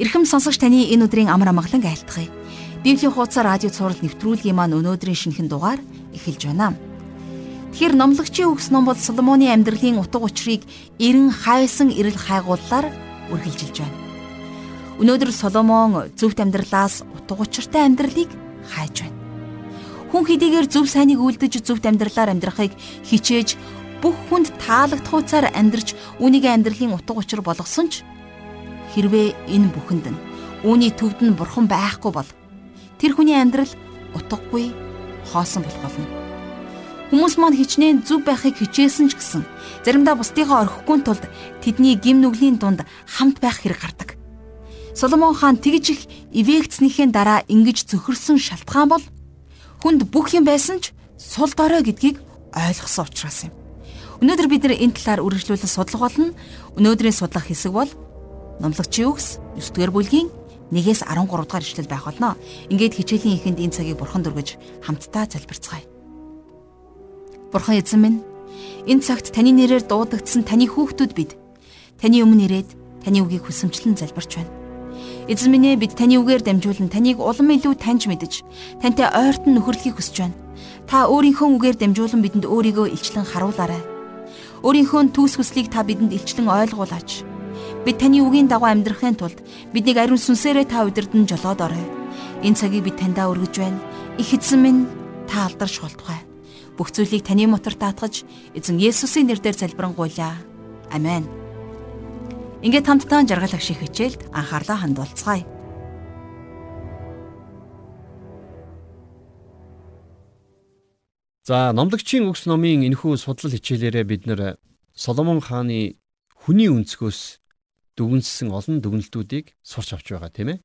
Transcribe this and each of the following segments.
Ирхэм сонсогч таны энэ өдрийн амар амгалан айлтгая. Библийн хуудас радио цаураар нэвтрүүлгийн маань өнөөдрийн шинэхэн дугаар эхэлж байна. Тэгэхээр номлогчийн үгс ном бол Соломоны амьдралын утга учирыг эрен хайсан эрэл хайгууллаар үргэлжилж байна. Өнөөдөр Соломон зөвхт амьдралаас утга учиртай амьдралыг хайж байна. Хүн хэдийгээр зөв сайныг үлдэж зөвхт амьдралаар амьдрахыг хичээж бүх хүнд таалагдхуйцаар амьдрч үүнийг амьдралын утга учир болгосон ч Хэрвээ энэ бүхэнд нь үүний төвд нь бурхан байхгүй бол тэр хүний амьдрал утгагүй хоосон болох болно. Хүмүүс маань хичнээн зүв байхыг хичээсэн ч гэсэн заримдаа бусдыгаа орхихгүй тулд тэдний гим нүглийн дунд хамт байх хэрэг гардаг. Соломон хаан тэгж их ивэгцснийхээ дараа ингэж зөхөрсөн шалтгаан бол хүнд бүх юм байсан ч сул дорой гэдгийг ойлгосон учраас юм. Өнөөдөр бид нар энэ талаар үргэлжлүүлэн судлах болно. Өнөөдрийн судлах хэсэг бол Номлогчийн үгс 9 дугаар бүлгийн 1-ээс 13 дугаар ишлэл байх болно. Ингээд хичээлийн ихэнд энэ цагийг бурхан дүргэж хамтдаа залбирцгаая. Бурхан эзэн минь, энэ цагт таны нэрээр дуудагдсан таны хүүхдүүд бид таны өмнө ирээд таны үгийг хүсэмжлэн залбирч байна. Эзэн минь ээ бид таны үгээр дамжуулан таныг улам илүү таньж мэдэж тантай ойртон нөхөрлөхийг хүсэж байна. Та өөрийнхөө үгээр дамжуулан бидэнд өөрийгөө илчлэн харуулаарай. Өөрийнхөө түүс хүслийг та бидэнд илчлэн ойлгуулаач. Бид таны үгийн дагуу амьдрахын тулд биднийг ариун сүнсээрээ та удирдан жолоод орой. Энэ цагийг бид таньдаа өргөж байна. Их эзэн минь та алдарш болтугай. Бүх зүйлийг таны мотор таатгаж эзэн Есүсийн нэрээр залбирanгуйлаа. Амен. Ингээд хамтдаа жаргал агших хичээлд анхаарлаа хандуулцгаая. За номлогчийн үгс номын энэхүү судлал хичээлээрээ бид нэр Соломон хааны хүний өнцгөөс дүгнсэн олон дүгнэлтүүдийг сурч авч байгаа тийм ээ.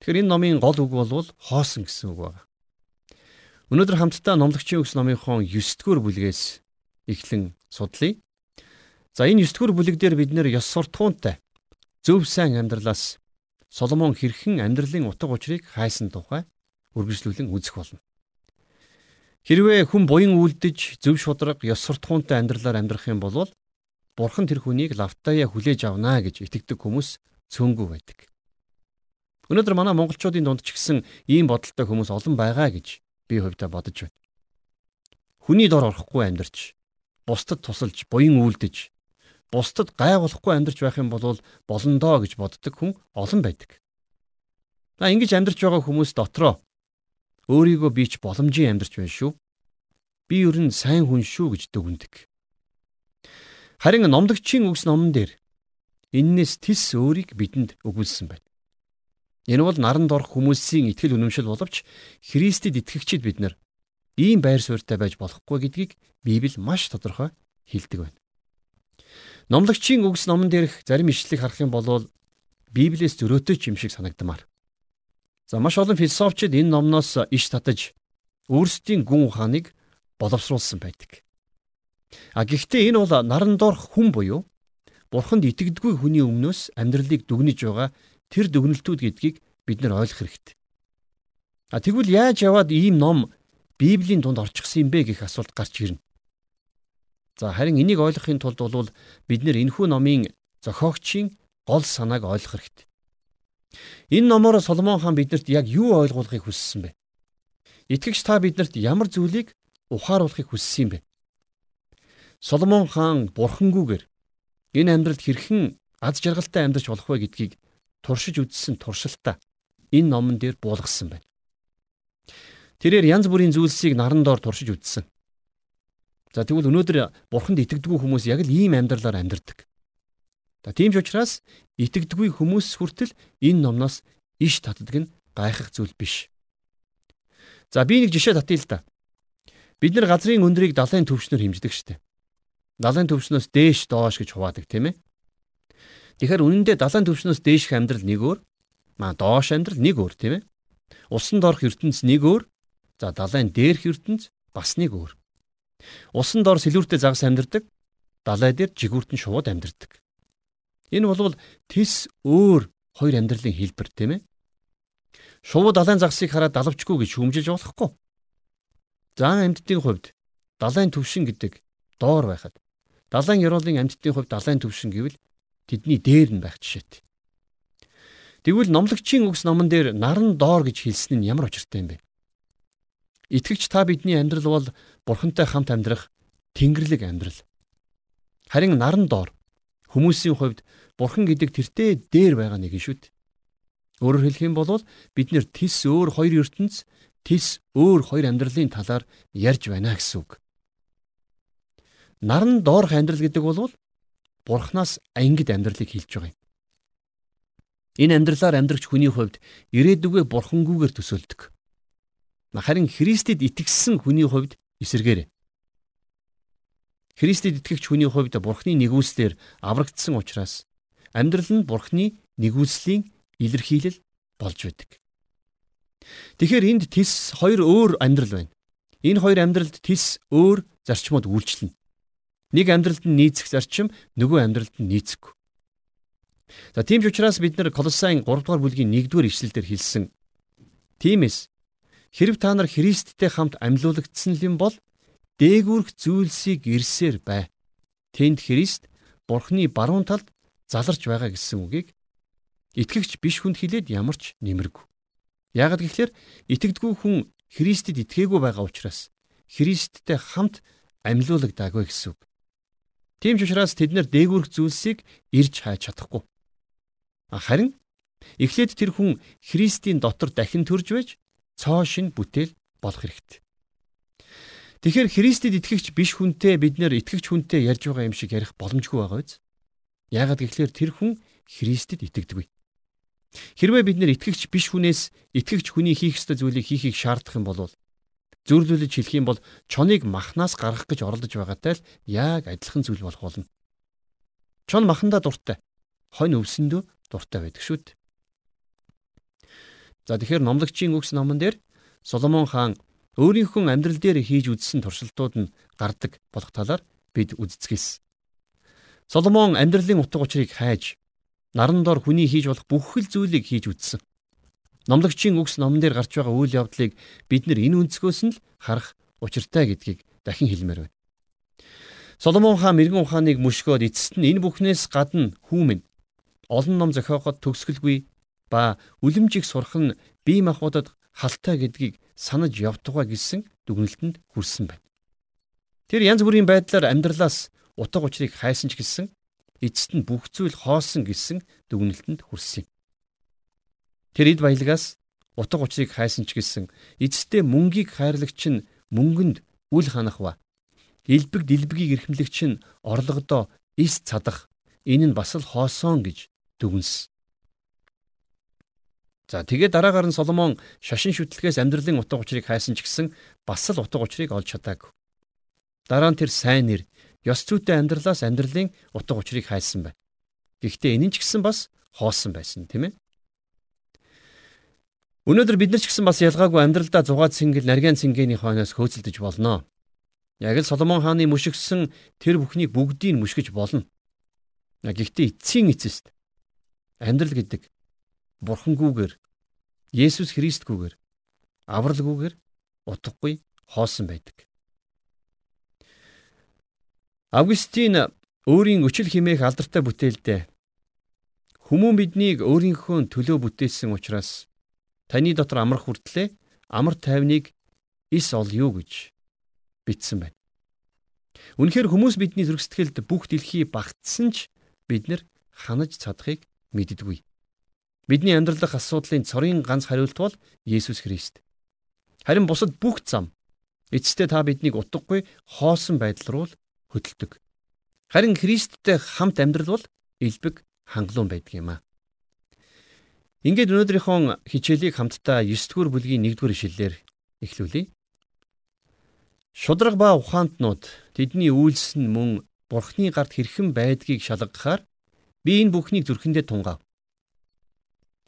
Тэгэхээр энэ номын гол үг бол хоосон гэсэн үг байна. Өнөөдөр хамтдаа номлогчийн үгс номынхон 9 дугаар бүлгээс эхлэн судлая. За энэ 9 дугаар бүлэг дээр бид нэр ёс суртахуунтай зөв сайн амьдралаас Соломон хэрхэн амьдралын утга учирыг хайсан тухай үргэлжлүүлэн үзэх болно. Хэрвээ хүн буян үлдэж зөв шударга ёс суртахуунтай амьдралаар амьдрах юм бол Бурхан тэр хүнийг лавтаяа хүлээж авнаа гэж итгэдэг хүмүүс цөөнгүй байдаг. Өнөөдөр манай монголчуудын дунд ч гэсэн ийм бодолтой хүмүүс олон байгаа гэж би хувьдаа бодож байна. Хүний дор орохгүй амьдарч, бусдад тусалж, буян үйлдэж, бусдад гай болохгүй амьдарч байх юм бол болондоо гэж боддог хүн олон байдаг. За ингэж амьдарч байгаа хүмүүс дотроо өөрийгөө би ч боломжийн амьдарч байна шүү. Би ер нь сайн хүн шүү гэж дүгнэдэг. Харин номлогчийн үгс номон дээр эннээс тис өөрийг бидэнд өгүүлсэн байна. Энэ бол наранд орох хүмүүсийн итгэл үнэмшил боловч Христэд итгэгчид бид нар ийм байр суурьтай байж болохгүй гэдгийг Библи маш тодорхой хэлдэг байна. Номлогчийн үгс номон дээрх зарим ишлэлийг харах юм бол Библиэс зөрөөтэй ч юм шиг санагдмаар. За маш олон философчид энэ номноос иш татаж өөрсдийн гүн ухааныг боловсруулсан байдаг. А гэхдээ энэ бол наран доорх хүн буюу бурханд итгэдэггүй хүний өмнөөс амьдралыг дүгнэж байгаа тэр дүгнэлтүүд гэдгийг бид нар ойлгох хэрэгтэй. А тэгвэл яаж яваад ийм ном Библийн дунд орчихсон юм бэ гэх асуулт гарч ирнэ. За харин энийг ойлгохын тулд бол бид нэр энэхүү номын зохиогчийн гол санааг ойлгох хэрэгтэй. Энэ номоор Соломон хаан биднэрт яг юу ойлгуулахыг хүссэн бэ? Итгэгч та биднэрт ямар зүйлийг ухааруулахыг хүссэн юм бэ? Соломон хаан бурхангүйгээр энэ амьдралд хэрхэн аз жаргалтай амьдарч болох вэ гэдгийг туршиж үзсэн туршилтаа энэ номон дээр буулгасан байна. Тэрээр янз бүрийн зүйлсийг наран доор туршиж үзсэн. За тэгвэл өнөөдөр бурханд итгэдэггүй хүмүүс яг л ийм амьдралаар амьдардаг. За тийм ч учраас итгэдэггүй хүмүүс хүртэл энэ номноос иш татдаг нь гайхах зүйл биш. За би нэг жишээ татъя л да. Бид нар газрын өндрийг далайн төвшнөр хэмждэг штеп далайн төвшнөөс дээш доош гэж хуваадаг тийм ээ. Тэгэхээр үнэндээ далайн төвшнөөс дээшх амьдрал нэг өөр, маа доош амьдрал нэг өөр тийм ээ. Усан доорх ертөнц нэг өөр, за далайн дээрх ертөнц бас нэг өөр. Усан доор сэлүүртэй загас амьдардаг, далай дээр жигүүртэн шууд амьдардаг. Энэ бол тис өөр хоёр амьдралын хэлбэр тийм ээ. Шувуу далайн загсыг хараад далавчгүй гэж шүүмжилж болохгүй. Заан амьтдын хувьд далайн төвшин гэдэг доор байхад Далайн ёроолын амьтдын хувьд далайн төвшин гэвэл тэдний дээр нь байх жишээт. Тэгвэл номлогчийн үгс номон дээр наран доор гэж хэлсэн нь ямар учиртай юм бэ? Итгэгч та бидний амьдрал бол бурхантай хамт амьдрах тэнгэрлэг амьдрал. Харин наран доор хүмүүсийн хувьд бурхан гэдэг тэртээ дээр байгаа нэг юм шүү дээ. Өөрөөр хэлэх юм бол бид нэр тис өөр хоёр ертөнц, тис өөр хоёр амьдралын талаар ярьж байна гэсэн үг. Наран доорх амьдрал гэдэг бол бурхнаас ангид амьдралыг хэлж байгаа юм. Энэ амьдралаар амьдрагч хүний хувьд ирээдүгөө бурхангүйгээр төсөөлдөг. Харин Христэд итгэсэн хүний хувьд эсэргээрээ. Христэд итгэгч хүний хувьд бурхны нэгүслэр аврагдсан учраас амьдрал нь бурхны нэгүслийн илэрхийлэл болж байдаг. Тэгэхээр энд тис хоёр өөр амьдрал байна. Энэ хоёр амьдралд тис өөр зарчмууд үйлчлэнэ. Нэг амьдралд нь нийцэх зарчим, нөгөө амьдралд нь нийцэхгүй. За тийм ч учраас бид нар Колосын 3 дугаар бүлгийн 1 дугаар ишлэлдэр хэлсэн. Тиймээс хэрв та нар Христтэй хамт амьлуулагдсан юм бол дээгүүрх зүйлсийг ирсээр бай. Тэнд Христ Бурхны баруун талд заларч байгаа гэсэн үгийг итгэгч биш хүнд хэлээд ямар ч нэмэргүй. Яагад гэвэл итгэдэггүй хүн Христэд итгээгүй байгаа учраас Христтэй хамт амьлуулагдаагүй гэсэн үг. Тийм ч учраас тэд нэр дээгүүрх зүйлсийг ирж хайж чадахгүй. Харин эхлээд тэр хүн Христийн дотор дахин төрж байж цоо шин бүтээл болох хэрэгтэй. Тэгэхээр Христэд итгэгч биш хүнтэй бид нэр итгэгч хүнтэй ярьж байгаа юм шиг ярих боломжгүй байгаа биз? Яагаад гэвэл тэр хүн Христэд итгэдэггүй. Хэрвээ бид нэр итгэгч биш хүнээс итгэгч хүний хийх ёстой зүйлийг хийхийг шаардах юм бол зөөрлүүлж хэлэх юм бол чоныг махнаас гаргах гэж оролдож байгаатай л яг адилхан зүйл болох болно. Чон махандаа дуртай. Хонь өвсөндөө дуртай байдаг шүү дээ. За тэгэхээр номлогчийн үгс номон дээр Соломон хаан өөрийнхөө амьдрал дээр хийж үзсэн туршилтууд нь гардаг болох талаар бид үздэсгээс. Соломон амьдралын утга учирыг хайж наран дор хүний хийж болох бүх л зүйлийг хийж үзсэн. Номлогчийн үгс номон дээр гарч байгаа үйл явдлыг бид нар энэ өнцгөөс нь л харах учиртай гэдгийг дахин хэлмээр байна. Соломон хаан мэрэгэн ухааныг мөшгөөд эцэст нь энэ бүхнээс гадна хүүмэн олон ном зохиогоод төгсгөлгүй ба үлэмжийг сурах нь бие махбодод халтай гэдгийг санаж явтугай гэсэн дүгнэлтэнд хүрсэн байна. Тэр янз бүрийн байдлаар амьдралаас утга учирыг хайсан ч гэсэн эцэст нь бүх зүйл хоосон гэсэн дүгнэлтэнд хүрсэн юм. Тэр эд баялагаас утга учирыг хайсан ч гэсэн эцэстээ мөнгийг хайрлагч нь мөнгөнд үл ханах ба элбэг дэлбэгийг эрхэмлэгч нь орлогодоо эс цадах энэ нь бас л хоосон гэж дүгнэс. За тэгээд дараагаар нь Соломон шашин шүтлгээс амьдралын утга учирыг хайсан ч гэсэн бас л утга учирыг олж чадаагүй. Дараа нь тэр сайн нэр, ёс зүйтэй амьдралаас амьдралын утга учирыг хайсан байна. Гэхдээ энэ нь ч гэсэн бас хоосон байсан тийм ээ. Өнөөдөр бид нар ч гэсэн бас ялгаагүй амьдралдаа зугаад цэнгэл нарийн цэнгэний хойноос хөөцөлдөж болно. Яг л Соломон хааны мөшгсөн тэр бүхнийг бүгдийг мөшгөж болно. Гэхдээ эцсийн эцэст Амьдрал гэдэг бурхангүйгээр Есүс Христгүйгээр авралгүйгээр утгагүй хоосон байдаг. Августин өөрийн өчил химээх алдартай бүтээлдээ Хүмүүн биднийг өөрийнхөө төлөө бүтээсэн учраас таны дотор амрах хүртлээр амар тайвныг ис олё гэж бичсэн байна. Үнэхээр хүмүүс бидний зүрх сэтгэлд бүх дэлхий багтсан ч бид нар ханаж чадахыг мэддэггүй. Бидний амьдралах асуудлын цорын ганц хариулт бол Есүс Христ. Харин бусад бүх зам эцэстээ та биднийг утгагүй хоосон байдал руу хөдөлдөг. Харин Христтэй хамт амьдрал бол элбэг хангалуун байдаг юм а. Ингээд өнөөдрийнхөө хичээлийг хамтдаа 9 дугаар бүлгийн 1 дугаар ишлэлээр эхлүүлье. Шудраг ба ухаантнууд тэдний үйлс нь мөн Бурхны гарт хэрхэн байдгийг шалгахаар Би энэ бүхнийг зүрхэндээ тунгав.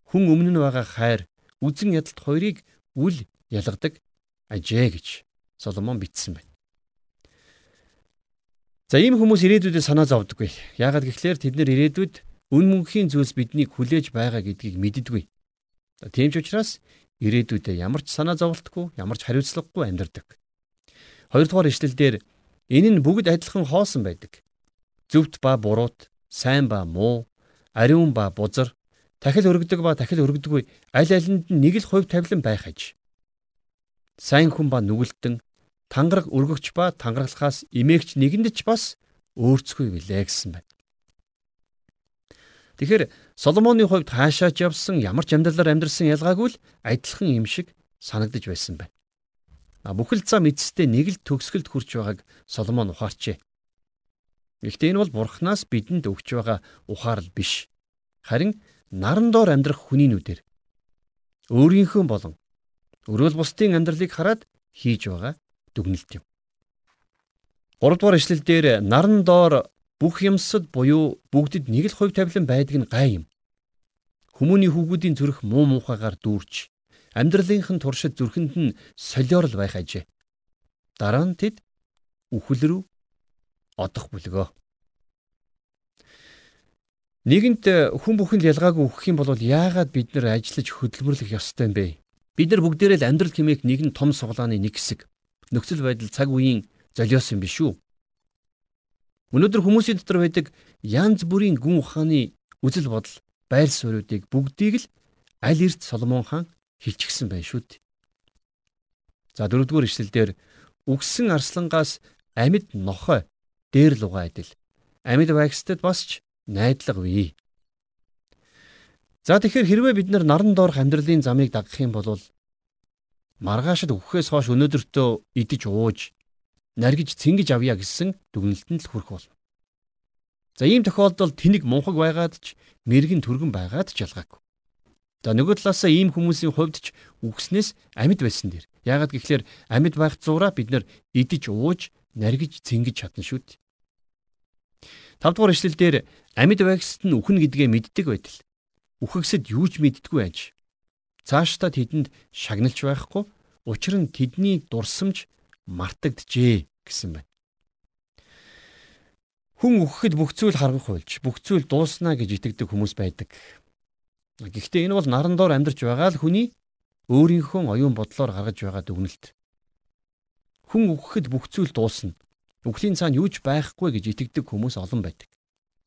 Хүн өмнө нь байгаа хайр үзэн ядалт хоёрыг үл ялгадаг ажээ гэж Соломон бичсэн байна. За ийм хүмүүс ирээдүйдээ санаа зовдөггүй. Яагаад гэвэл тэд нэр ирээдүйд үн мөнхийн зүйлс биднийг хүлээж байгаа гэдгийг мэддэггүй. Тийм ч учраас ирээдүйдээ ямар ч санаа зовлтгүй, ямар ч хариуцлагагүй амьдардаг. Хоёрдугаар ишлэлдэр энэ нь бүгд адилхан хоосон байдаг. Зөвхт ба буруут, сайн ба муу, ариун ба бузар Дахил өргөдөг ба дахил өргөдөггүй аль алинд нэг л хувь тавилан байх аж. Сайн хүн ба нүгэлтэн тангараг өргөгч ба тангарахаас имээгч нэгэнд ч бас өөрцгүй билээ гэсэн байна. Тэгэхээр Соломоны хувьд хаашаач явсан ямар ч амьдралаар амьдрсан ялгаагүй л адилхан юм шиг санагдаж байсан байна. А бүхэл зам эцэстээ нэг л төгсгөлд хүрч байгааг Соломон ухаарчээ. Гэхдээ энэ бол Бурханаас бидэнд өгч байгаа ухаарл биш. Харин наран доор амьдрах хүний нүдээр өөрийнхөө болон өрөөл бусдын амьдралыг хараад хийж байгаа дүгнэлт юм. 3 дугаар эшлэл дээр наран доор бүх юмсад буюу бүгдэд нэг л хувь тавилан байдаг нь гай юм. Хүмүүний хүүгүүдийн зүрх муу муухайгаар дүүрч амьдралынх нь туршид зүрхэнд нь солиор л байх ажээ. Дараа нь тэд үхэл рүү одох бүлгөө. Нэгэнт хүн бүхэнд ялгаагүй үхэх юм бол яагаад бид нар ажиллаж хөдөлмөрлөх ёстой юм бэ? Бид нар бүгдээрээ л амьдрал хэмээх нэгэн том суглааны нэг хэсэг. Нөхцөл байдал цаг үеийн золиос юм биш үү? Өнөөдөр хүмүүсийн дотор байдаг янз бүрийн гүн ухааны үзэл бодол, байр суурьуудыг бүгдийг л аль эрт Соломон хаан хилчгсэн байх шүү дээ. За дөрөвдүгээр ишлэлдэр үгсэн арслангаас амьд нохой дээр лугаа адил. Амьд байгстад бас ч найдлага бий. За тэгэхээр хэрвээ бид нар наран доорх амьдралын замыг дагах юм бол маргаашд өгөхөөс хойш өнөөдөртөө идэж ууж наргиж цэнгэж авъя гэсэн дүгнэлтэнд л хүрэх болно. За ийм тохиолдолд тэнэг мунхаг байгаад ч мэрэгэн түргэн байгаад ч ялгаагүй. За нөгөө талаасаа ийм хүмүүсийн хувьд ч үгснээс амьд байсан дэр. Яагаад гэвэл амьд байх зураа бид нар идэж ууж наргиж цэнгэж чадна шүү дээ. 5 дугаар ишлэл дээр амьд байгсад нь үхэн гэдгээ мэддэг байтал үхэгсэд юу ч мэддэггүй аж. Цаашдаа тэдэнд шагналж байхгүй учир нь тэдний дурсамж мартагджээ гэсэн байна. Хүн өгөхэд бүх зүйл харгах болж, бүх зүйл дууснаа гэж итгэдэг хүмүүс байдаг. Гэхдээ энэ бол наран доор амьдарч байгаа л хүний өөрийнхөө оюун бодлоор гаргаж байгаа дүгнэлт. Хүн өгөхэд бүх зүйл дуусна. Үхлийн цаана юуж байхгүй гэж итгэдэг хүмүүс олон байдаг.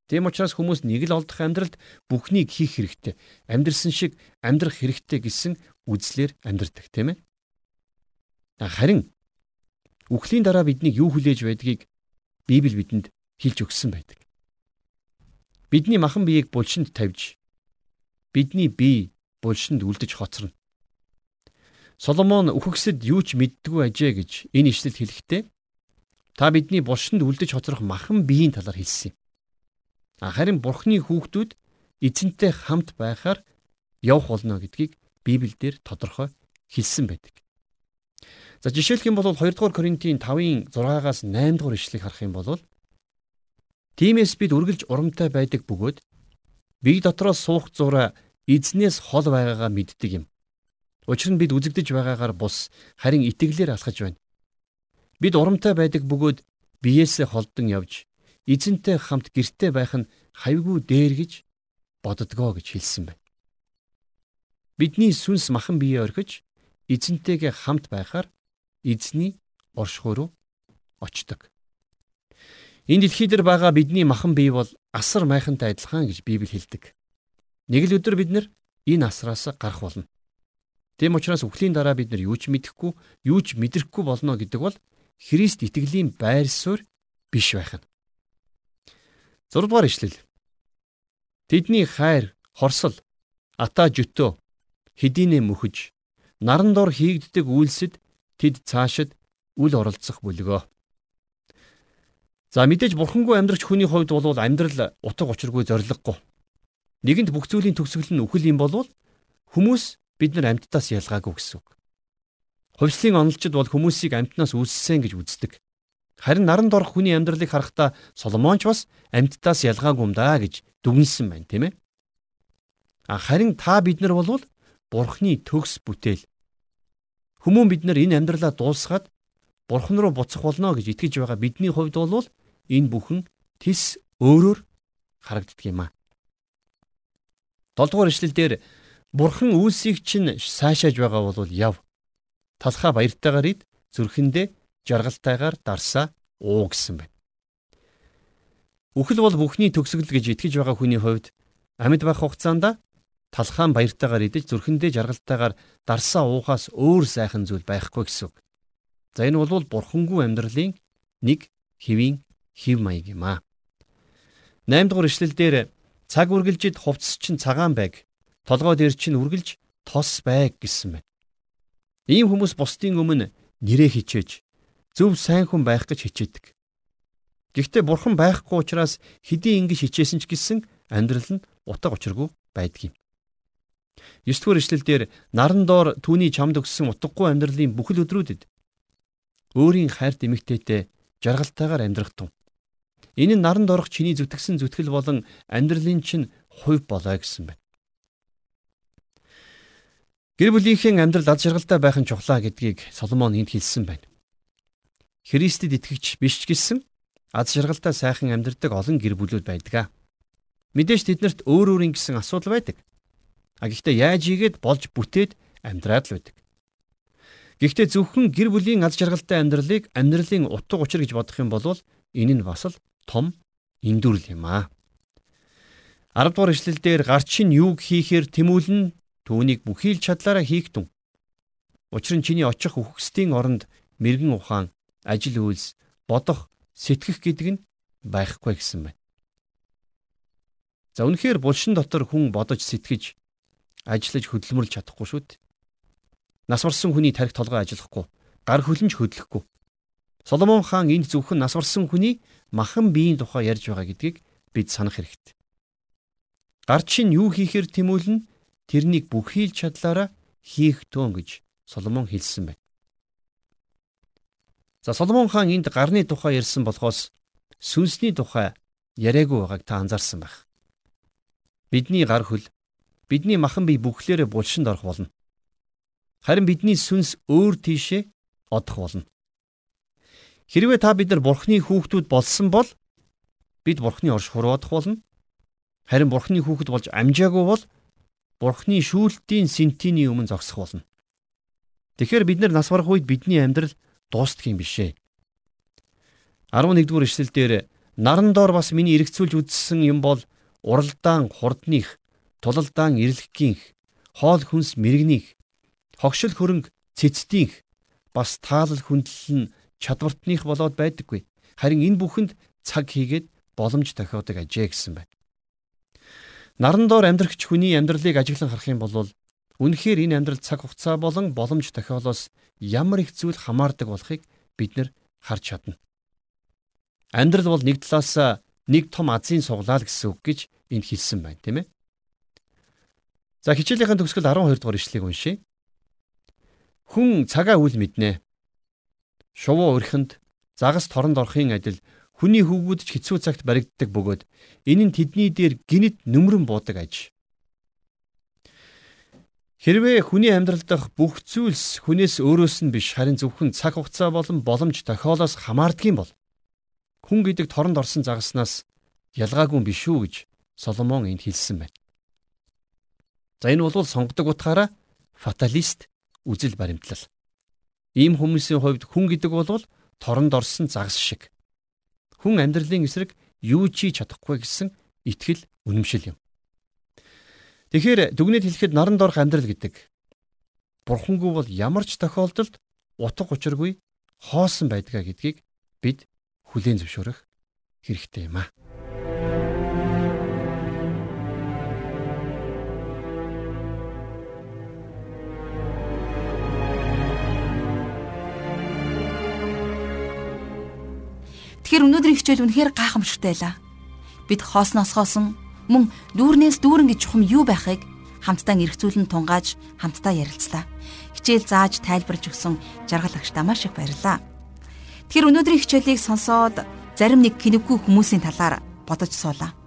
Тийм учраас хүмүүс нэг л олдох амьдралд бүхнийг хийх хэрэгтэй. Амьдрсан шиг амьдрах хэрэгтэй гэсэн үзлээр амьдрдаг, тийм ээ? Харин Үхлийн дараа биднийг юу хүлээж байдгийг Библи бидэнд хэлж өгсөн байдаг. Бидний махан биеийг булшинд тавьж бидний бие булшинд үлдэж хоцорно. Соломон үхэгсэд юу ч мэддгүй ажээ гэж энэ ишлэлд хэлэхдээ та бидний булшинд үлдэж хоцрох махан биеийн талаар хэлсэн юм. Харин Бурхны хүүхдүүд эзэнтэй хамт байхаар явах болно гэдгийг Библиэлд тодорхой хэлсэн байдаг. За жишээлх юм бол 2 дугаар Коринтын 5-ын 6-аас 8 дугаар ишлэгийг харах юм бол Тимээс бид үргэлж урамтай байдаг бөгөөд бие дотроос суух зураа эзнээс хол байгаагаа мэддэг юм. Учир нь бид үзэгдэж байгаагаар бус харин итгэлээр алхаж байна. Бид урамтай байдаг бөгөөд биеэсээ холдон явж эзэнтэй хамт гэрте байх нь хавьгүй дээр гэж боддгоо гэж хэлсэн байна. Бидний сүнс махан бие орхиж эзэнтэйгээ хамт байхаар эзний оршихуй руу очдог. Энэ дэлхий дээр байгаа бидний махан бие бол асар майхантай адилхан гэж Библи хэлдэг. Нэг л өдөр бид нар энэ асраас гарах болно. Тэм учраас үхлийн дараа бид нар юу ч мэдэхгүй, юу ч мэдрэхгүй болно гэдэг бол Христ итгэлийн байр суурь биш байх нь. 6 дугаар ишлэл. Тэдний хайр, хорсол, ата жөтөө, хэдийнэ мөхөж, наран дор хийгддэг үйлсэд тэд цаашид үл оролцох бүлгөө. За мэдээж бурхангүй амьдрч хүний хувьд бол амьдрал утга учиргүй зориггүй. Нэгэнт бүх зүйлийн төгсгөл нь үхэл юм болвол хүмүүс бид нар амьтдаас ялгаагүй гэсэн үг. Хувьслын онолчид бол хүмүүсийг амьтнаас үүссэн гэж үздэг. Харин наранд орох хүний амьдралыг харахтаа Соломон ч бас амьтдаас ялгаагүй юм даа гэж дүгнэлсэн байна, тийм ээ. А харин та бид нар бол Бурхны төгс бүтээл. Хүмүүн бид нар энэ амьдралаа дуусгаад Бурхан руу буцах болно гэж итгэж байгаа бидний хувьд бол энэ бүхэн тис өөрөөр харагддаг юм аа. 7 дугаар ишлэлдэр Бурхан үйлсийг чинь сайшааж байгаа бол яв. Талхаа баяртайгаар ид зүрхэндээ жаргалтайгаар дарсаа уу гэсэн байна. Үхэл бол бүхний төгсгөл гэж итгэж байгаа хүний хувьд амьд байх хугацаанд талхаан баяртайгаар идэж зүрхэндээ жаргалтайгаар дарсаа уухаас өөр сайхан зүйл байхгүй гэсэн үг. За энэ бол бурхангүй амьдралын нэг хэвийн хэв маяг юм аа. 8 дугаар ишлэлдэр цаг үргэлжид хувцс чинь цагаан байг, толгой дээр чинь үргэлж тос байг гэсэн байна. Ийм хүмүүс бусдын өмнө нэрээ хичээж зөв сайн хүн байх гэж хичээдэг. Гэхдээ бурхан байхгүй учраас хэдий ингэж хичээсэн ч гэсэн амьдрал нь утга учиргүй байдгийг. 9 дугаар ишлэлдэр наран доор түүний чамд өгсөн утгагүй амьдралын бүхэл өдрүүдэд өөрийн хайрт эмэгтэйтэй жаргалтайгаар амьдрах тун. Энэ нь наран доорх чиний зүтгэсэн зүтгэл болон амьдралын чинь хувь болоо гэсэн байна. Гэр бүлийнхээ амьдрал аз жаргалтай байх нь чухлаа гэдгийг Соломон энд хэлсэн байна. Христэд итгэгч биш ч гэсэн аз жаргалтай сайхан амьдардаг олон гэр бүлүүд байдаг. Мэдээж тэднэрт өөр өөрийн гэсэн асуудал байдаг. А гэхдээ яаж ийгээд болж бүтээд амьдраад л байдаг. Гэхдээ зөвхөн гэр бүлийн аз жаргалтай амьдралыг амьдралын утга учир гэж бодох юм бол энэ нь бас л том эндүрл юм аа. 10 дугаар ишлэлдэр гарчин юуг хийхээр тэмүүлэн түүнийг бүхий л чадлаараа хийх тун. Учир нь чиний очих үхсдийн оронд мэрэгэн ухаан, ажил үйлс, бодох, сэтгэх гэдэг нь байхгүй гэсэн байна. За үнэхээр булшин дотор хүн бодож сэтгэж ажиллаж хөдөлмөрлж чадахгүй шүү дээ. Нас барсан хүний тарих толгой ажиллахгүй, гар хөлнж хөдлөхгүй. Соломон хаан энд зөвхөн нас барсан хүний махан биеийн тухай ярьж байгаа гэдгийг бид санах хэрэгтэй. Гар чинь юу хийхээр тэмүүлэн тэрнийг бүхий л чадлаараа хийх тун гэж Соломон хэлсэн байна. За Соломон хаан энд гарны тухай ярьсан болохоос сүнсний тухай яриаггүй байгааг та анзаарсан байх. Бидний гар хөл, бидний махан бие бүхлээрээ булшинд орох болно. Харин бидний сүнс өөр тийшээ одох болно. Хэрвээ та бид нар бурхны хүүхдүүд болсон бол бид бурхны орш хуруудах болно. Харин бурхны хүүхэд болж амжаагүй бол бурхны шүүлтийн сентиний өмнө зогсох болно. Тэгэхээр бид нар нас барах үед бидний амьдрал дуустдаг юм бишээ. 11 дугаар ишлэлдэр наран доор бас миний эргцүүлж үзсэн юм бол уралдаан хурдных, тулалдаан ирлэгкийнх, хоол хүнс мэрэгнийх, хогшил хөрөнгө цэцдийнх, бас таалал хүндлэл нь чадвартных болоод байдаггүй. Харин энэ бүхэнд цаг хийгээд боломж тохиодог ажээ гэсэн байна. Наран доор амьдрагч хүний амьдралыг ажиглан харах юм бол үнэхээр энэ амьдрал цаг хугацаа болон боломж тохиолоос ямар их зүйл хамаардаг болохыг бид нар харж чадна. Амьдрал бол нэг талаас нэг том азийн суглаал гэсэн үг гэж энд хэлсэн байна, тийм ээ. За хичээлийнхэн төгсгөл 12 дугаар ишлэгийг уншъя. Хүн цагаа үл мэднэ. Шувуу өрхөнд загас торонд орохын адил хүний хүүгүүд ч хэцүү цагт баригддаг бөгөөд энэ нь тэдний дээр гинэт нүмрэн буудаг аж. Хэрвээ хүний амьдрал дах бүх зүйлс хүнээс өөрөөс нь биш харин зөвхөн цаг хугацаа болон боломж тохиолоос хамаардаг юм бол хүн гэдэг торонд орсон загаснаас ялгаагүй биш үү гэж Соломон энд хэлсэн байна. За энэ бол сонгодог утгаараа фаталист үзэл баримтлал. Ийм хүмүүсийн хувьд хүн гэдэг бол торонд орсон загас шиг. Хүн амьдралын эсрэг юу ч хийж чадахгүй гэсэн итгэл үнэмшил юм. Тэгэхээр дүгнэлт хэлэхэд наран доорх амьдрал гэдэг бурхангүй бол ямар ч тохиолдолд утга учиргүй хоосон байдгаа гэдгийг бид хүлээн зөвшөөрөх хэрэгтэй юм аа. Тэгэхээр өнөөдрийн хичээл үнэхээр гайхамшигтай байлаа. Бид хоосноос хоосон мөн дүүрнээс дүүрэн гэж чухам юу байхыг хамтдаа эргцүүлэн тунгааж хамтдаа ярилцлаа. Хичээл зааж тайлбарж өгсөн жаргал агштаа маш их баярлалаа. Тэгэхээр өнөөдрийн хичээлийг сонсоод зарим нэг кинэггүй хүмүүсийн талаар бодож суулаа.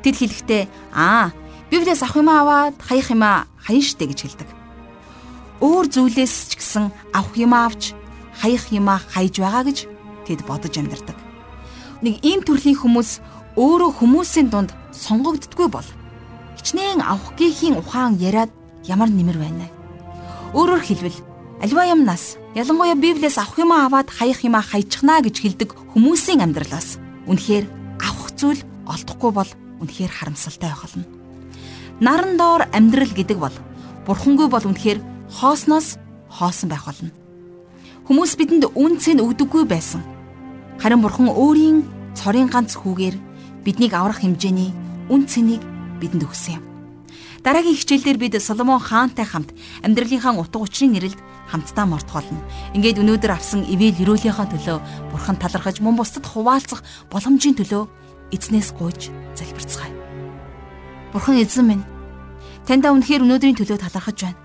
Тэд хэлэхдээ аа Библиэс авах юм аваад хаях юм хаян штэ гэж хэлдэг. Өөр зүйлээс ч гэсэн авах юм авч хаях юм хайж байгаа гэж тэд бодож амьдардаг. Нэг ийм төрлийн хүмүүс өөрөө хүмүүсийн дунд сонгогддгүй бол хичнээн авах гээхийн ухаан яриад ямар нэмэр байна. Өөрөөр хэлбэл альва юмнаас ялангуяа Библиэс авах юм аваад хаях юм хайчихна гэж хэлдэг хүмүүсийн амьдралаас үнэхээр авах зүйл олдохгүй бол үнэхээр харамсалтай байх болно. Наран доор амьдрал гэдэг бол бурхангүй бол үнэхээр хоосноос хоосон байх болно. Хүмүүс бидэнд үн цэн өгдөггүй байсан. Харин бурхан өөрийн цорын ганц хүүгээр биднийг аврах хэмжээний үн цэнийг бидэнд өгсөн юм. Дараагийн хичээлдэр бид Соломон хаантай хамт амьдралынхаа утга учирын нэрэлд хамтдаа мортголно. Ингээд өнөөдөр авсан ивэл өрөөлийнхаа төлөө бурхан талархаж мөн бусдад хуваалцах боломжийн төлөө эзнээс гуйж залбирцгаая. Бурхан эзэн минь таньда үнэхээр өнөөдрийн төлөө талархаж байна.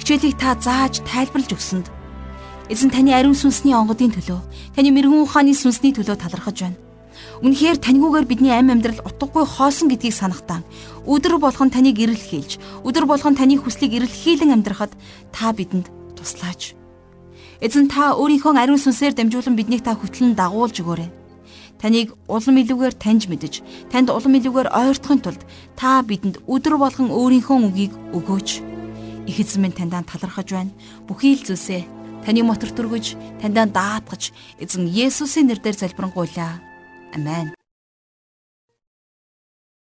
Хичээлийг та зааж тайлбарлаж өгсөнд эзэн таны ариун сүнсний онгодын төлөө, таны мэрэгэн ухааны сүнсний төлөө талархаж байна. Үнэхээр таньгүйгээр бидний амь амьдрал утгагүй хоосон гэдгийг санахтаа өдөр болгон таныг ирэлхийлж, өдөр болгон таны хүслийг ирэлхийлэн амьдрахад та бидэнд туслаач. Эзэн та өөрийнхөө ариун сүнсээр дамжуулан биднийг та хөтлөн дагуулж өгөөрэй. Таныг улам илүүгээр таньж мэдж, танд улам илүүгээр ойртохын тулд та бидэнд өдөр болгон өөрийнхөө үгийг өгөөч. Их эзэн минь таньдаа талархаж байна. Бүхий л зүйлсээ таны мотор төргөж, таньдаа даатгаж, эзэн Есүсийн нэрээр залбирanгуйлаа. Амен.